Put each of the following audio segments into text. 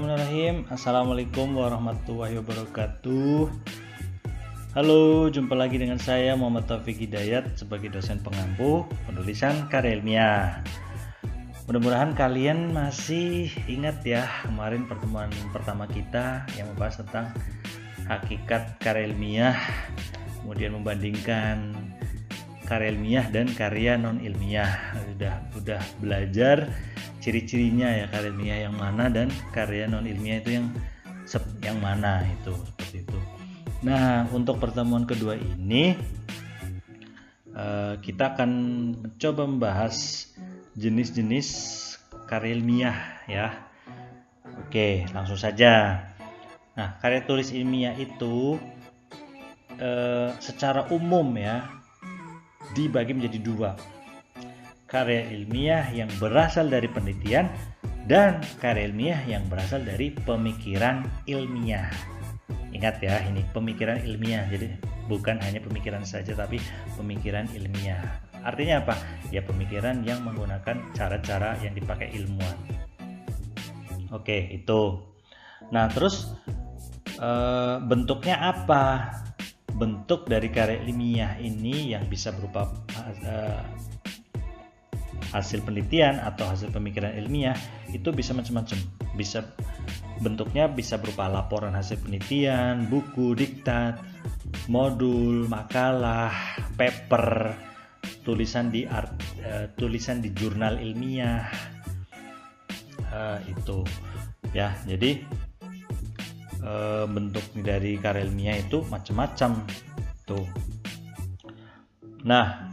Bismillahirrahmanirrahim. Assalamualaikum warahmatullahi wabarakatuh. Halo, jumpa lagi dengan saya Muhammad Taufik Hidayat sebagai dosen pengampu penulisan karya ilmiah. Mudah-mudahan kalian masih ingat ya kemarin pertemuan pertama kita yang membahas tentang hakikat karya ilmiah kemudian membandingkan karya ilmiah dan karya non ilmiah udah udah belajar ciri-cirinya ya karya ilmiah yang mana dan karya non ilmiah itu yang yang mana itu seperti itu. Nah untuk pertemuan kedua ini eh, kita akan mencoba membahas jenis-jenis karya ilmiah ya. Oke langsung saja. Nah karya tulis ilmiah itu eh, secara umum ya dibagi menjadi dua. Karya ilmiah yang berasal dari penelitian dan karya ilmiah yang berasal dari pemikiran ilmiah. Ingat ya, ini pemikiran ilmiah. Jadi bukan hanya pemikiran saja tapi pemikiran ilmiah. Artinya apa? Ya pemikiran yang menggunakan cara-cara yang dipakai ilmuwan. Oke, itu. Nah, terus e, bentuknya apa? bentuk dari karya ilmiah ini yang bisa berupa uh, hasil penelitian atau hasil pemikiran ilmiah itu bisa macam-macam. Bisa bentuknya bisa berupa laporan hasil penelitian buku diktat modul makalah paper tulisan di art uh, tulisan di jurnal ilmiah uh, itu ya. Jadi e, bentuk dari karya ilmiah itu macam-macam tuh. Nah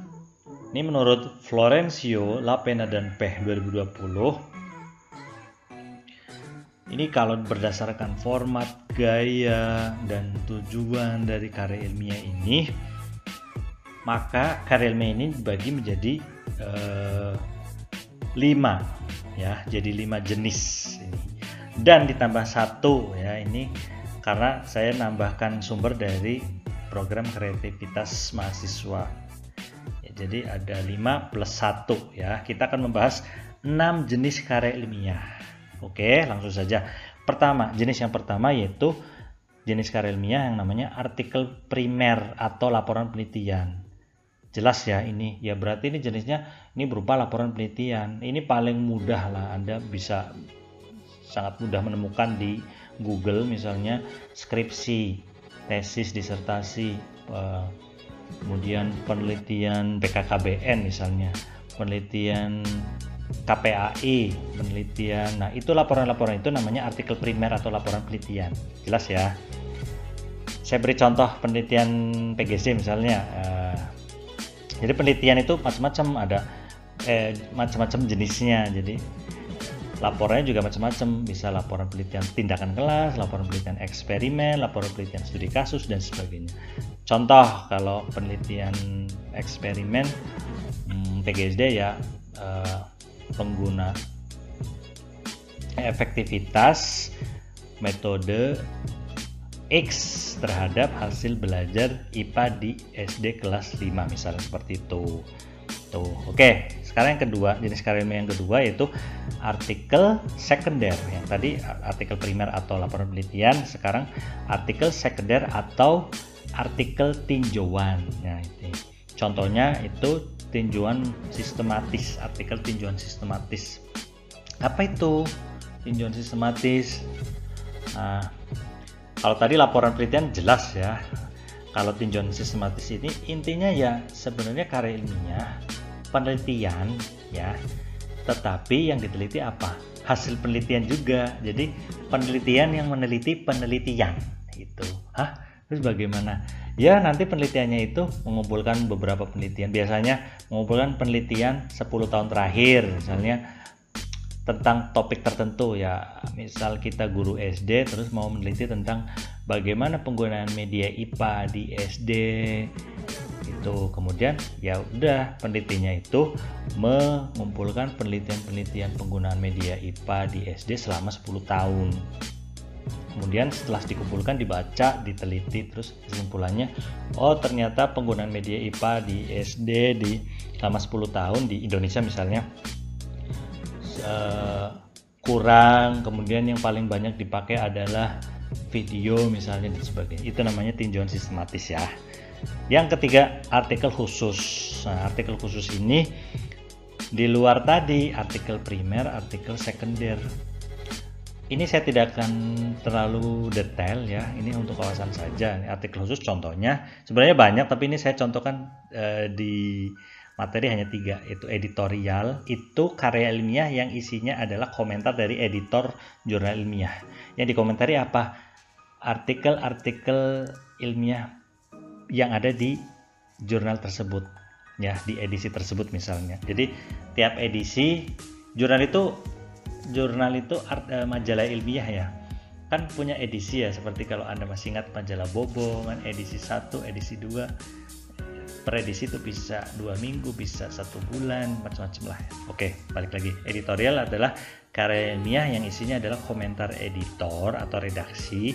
ini menurut Florencio Lapena dan Peh 2020 ini kalau berdasarkan format gaya dan tujuan dari karya ilmiah ini maka karya ilmiah ini dibagi menjadi eh, lima ya jadi lima jenis ini. Dan ditambah satu ya ini karena saya nambahkan sumber dari program kreativitas mahasiswa jadi ada 5 plus 1 ya. Kita akan membahas 6 jenis karya ilmiah. Oke langsung saja. Pertama jenis yang pertama yaitu jenis karya ilmiah yang namanya artikel primer atau laporan penelitian. Jelas ya ini. Ya berarti ini jenisnya ini berupa laporan penelitian. Ini paling mudah lah. Anda bisa sangat mudah menemukan di Google misalnya skripsi, tesis, disertasi, eh, kemudian penelitian BKKBN misalnya, penelitian KPAI, penelitian. Nah, itu laporan-laporan itu namanya artikel primer atau laporan penelitian. Jelas ya. Saya beri contoh penelitian PGC misalnya. Eh, jadi penelitian itu macam-macam ada eh, macam-macam jenisnya. Jadi laporannya juga macam-macam. Bisa laporan penelitian tindakan kelas laporan penelitian eksperimen laporan penelitian studi kasus dan sebagainya. Contoh kalau penelitian eksperimen hmm, PGSD ya eh, pengguna efektivitas metode X terhadap hasil belajar IPA di SD kelas 5 misalnya seperti itu. Tuh oke sekarang yang kedua jenis karya ilmiah yang kedua yaitu artikel sekunder. Yang tadi artikel primer atau laporan penelitian sekarang artikel sekunder atau artikel tinjauan. Nah ini. Contohnya itu tinjauan sistematis artikel tinjauan sistematis. Apa itu tinjauan sistematis? Nah, kalau tadi laporan penelitian jelas ya. Kalau tinjauan sistematis ini intinya ya sebenarnya karya ilmiah penelitian ya. Tetapi yang diteliti apa? Hasil penelitian juga. Jadi penelitian yang meneliti penelitian itu hah? Terus bagaimana? Ya nanti penelitiannya itu mengumpulkan beberapa penelitian. Biasanya mengumpulkan penelitian 10 tahun terakhir misalnya tentang topik tertentu ya. Misal kita guru SD terus mau meneliti tentang bagaimana penggunaan media IPA di SD itu kemudian ya udah penelitinya itu mengumpulkan penelitian-penelitian penggunaan media IPA di SD selama 10 tahun. Kemudian setelah dikumpulkan dibaca diteliti terus kesimpulannya oh ternyata penggunaan media IPA di SD di selama 10 tahun di Indonesia misalnya uh, kurang. Kemudian yang paling banyak dipakai adalah video misalnya dan sebagainya. Itu namanya tinjauan sistematis ya yang ketiga artikel khusus. Nah, artikel khusus ini di luar tadi artikel primer artikel sekunder. Ini saya tidak akan terlalu detail ya ini untuk kawasan saja. Artikel khusus contohnya sebenarnya banyak tapi ini saya contohkan eh, di materi hanya tiga itu editorial. Itu karya ilmiah yang isinya adalah komentar dari editor jurnal ilmiah. Yang dikomentari apa? Artikel-artikel ilmiah yang ada di jurnal tersebut ya di edisi tersebut misalnya. Jadi tiap edisi jurnal itu jurnal itu art, uh, majalah ilmiah ya. Kan punya edisi ya seperti kalau anda masih ingat majalah Bobo kan edisi 1 edisi 2 per edisi itu bisa dua minggu bisa satu bulan macam-macam lah oke balik lagi. Editorial adalah karya ilmiah yang isinya adalah komentar editor atau redaksi.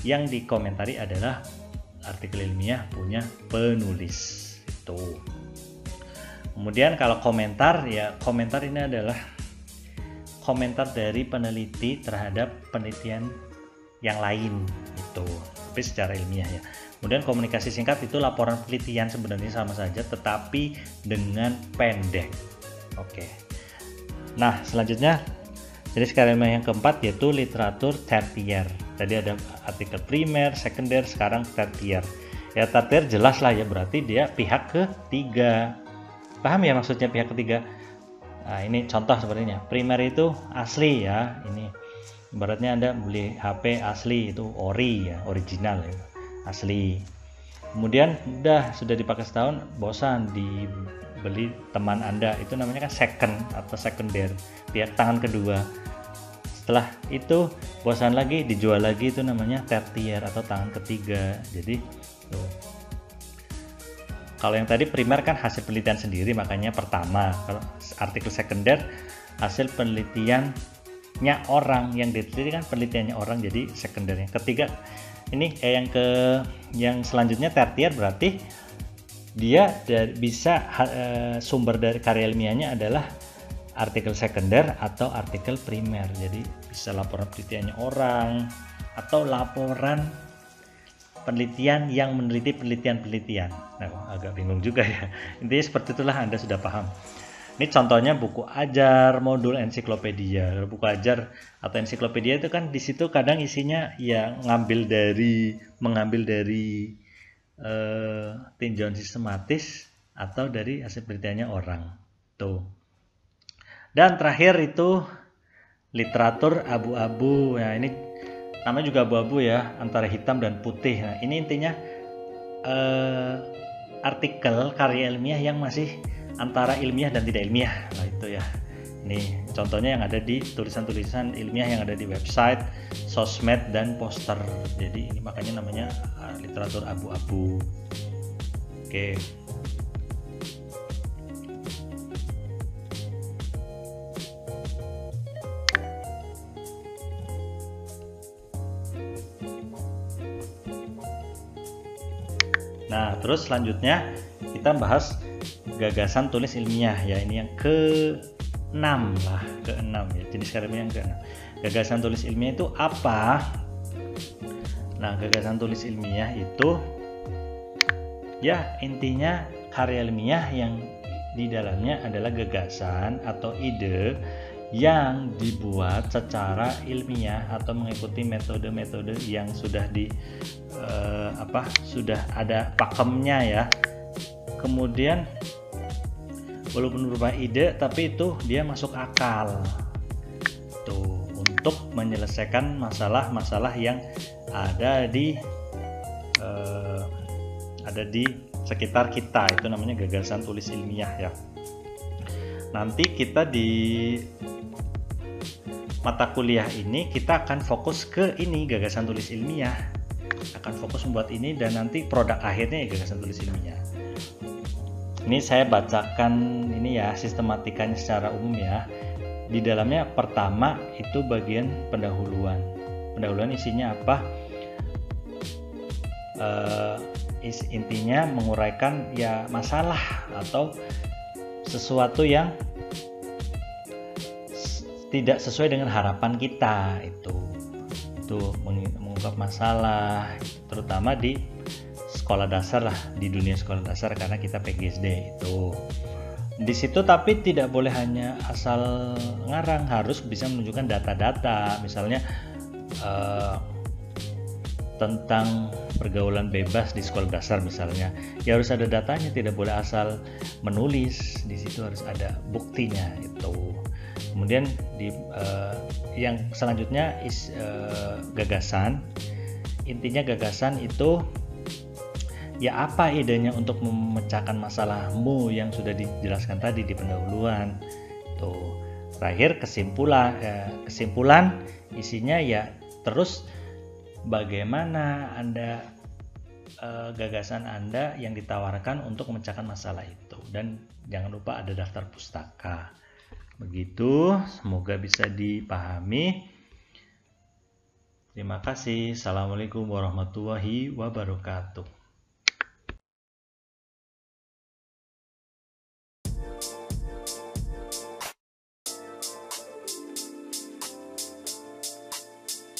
Yang dikomentari adalah artikel ilmiah punya penulis. Itu kemudian kalau komentar ya komentar ini adalah komentar dari peneliti terhadap penelitian yang lain. Itu. Tapi secara ilmiah ya. Kemudian komunikasi singkat itu laporan penelitian sebenarnya sama saja tetapi dengan pendek. Oke. Nah selanjutnya jadi sekarang yang keempat yaitu literatur tertier tadi ada artikel primer sekunder sekarang tertier ya tertier jelas lah ya berarti dia pihak ketiga. Paham ya maksudnya pihak ketiga? Nah ini contoh sepertinya primer itu asli ya ini. Ibaratnya anda beli HP asli itu ori ya original ya asli. Kemudian udah sudah dipakai setahun bosan dibeli teman anda. Itu namanya kan second atau secondary pihak tangan kedua setelah itu bosan lagi dijual lagi itu namanya tertier atau tangan ketiga jadi Tuh. Kalau yang tadi primer kan hasil penelitian sendiri, makanya pertama. Kalau artikel sekunder hasil penelitiannya orang yang diteliti kan penelitiannya orang, jadi sekundernya. Ketiga, ini eh, yang ke yang selanjutnya tertier berarti dia dari, bisa eh, sumber dari karya ilmiahnya adalah artikel sekunder atau artikel primer. Jadi bisa laporan penelitiannya orang atau laporan penelitian yang meneliti penelitian-penelitian. Nah, agak bingung juga ya. Intinya seperti itulah Anda sudah paham. Ini contohnya buku ajar, modul ensiklopedia. Buku ajar atau ensiklopedia itu kan di situ kadang isinya ya ngambil dari mengambil dari uh, tinjauan sistematis atau dari hasil penelitiannya orang. Tuh. Dan terakhir itu literatur abu-abu. Nah, ini namanya juga abu-abu ya antara hitam dan putih. Nah ini intinya eh, artikel karya ilmiah yang masih antara ilmiah dan tidak ilmiah. Nah itu ya. Ini contohnya yang ada di tulisan-tulisan ilmiah yang ada di website sosmed dan poster. Jadi ini makanya namanya uh, literatur abu-abu. Oke. okay. Nah, terus selanjutnya kita bahas gagasan tulis ilmiah ya. Ini yang ke-6 lah, ke-6 ya. Jenis karya yang ke-6. Gagasan tulis ilmiah itu apa? Nah, gagasan tulis ilmiah itu ya intinya karya ilmiah yang di dalamnya adalah gagasan atau ide yang dibuat secara ilmiah atau mengikuti metode-metode yang sudah di uh, apa sudah ada pakemnya ya. Kemudian walaupun berupa ide tapi itu dia masuk akal. Tuh untuk menyelesaikan masalah-masalah yang ada di uh, ada di sekitar kita. Itu namanya gagasan tulis ilmiah ya nanti kita di mata kuliah ini kita akan fokus ke ini gagasan tulis ilmiah. Akan fokus membuat ini dan nanti produk akhirnya ya gagasan tulis ilmiah. Ini saya bacakan ini ya sistematikanya secara umum ya. Di dalamnya pertama itu bagian pendahuluan. Pendahuluan isinya apa? Uh, is, intinya menguraikan ya masalah atau sesuatu yang tidak sesuai dengan harapan kita itu. Itu mengungkap masalah terutama di sekolah dasar lah di dunia sekolah dasar karena kita PGSD itu. Di situ tapi tidak boleh hanya asal ngarang harus bisa menunjukkan data-data. Misalnya uh, tentang pergaulan bebas di sekolah dasar misalnya. Ya harus ada datanya tidak boleh asal menulis. Di situ harus ada buktinya itu kemudian di uh, yang selanjutnya is uh, gagasan. Intinya gagasan itu ya apa idenya untuk memecahkan masalahmu yang sudah dijelaskan tadi di pendahuluan? Tuh terakhir kesimpulan eh, kesimpulan isinya ya terus bagaimana anda eh, gagasan anda yang ditawarkan untuk memecahkan masalah itu. Dan jangan lupa ada daftar pustaka. Begitu semoga bisa dipahami. Terima kasih. Assalamualaikum warahmatullahi wabarakatuh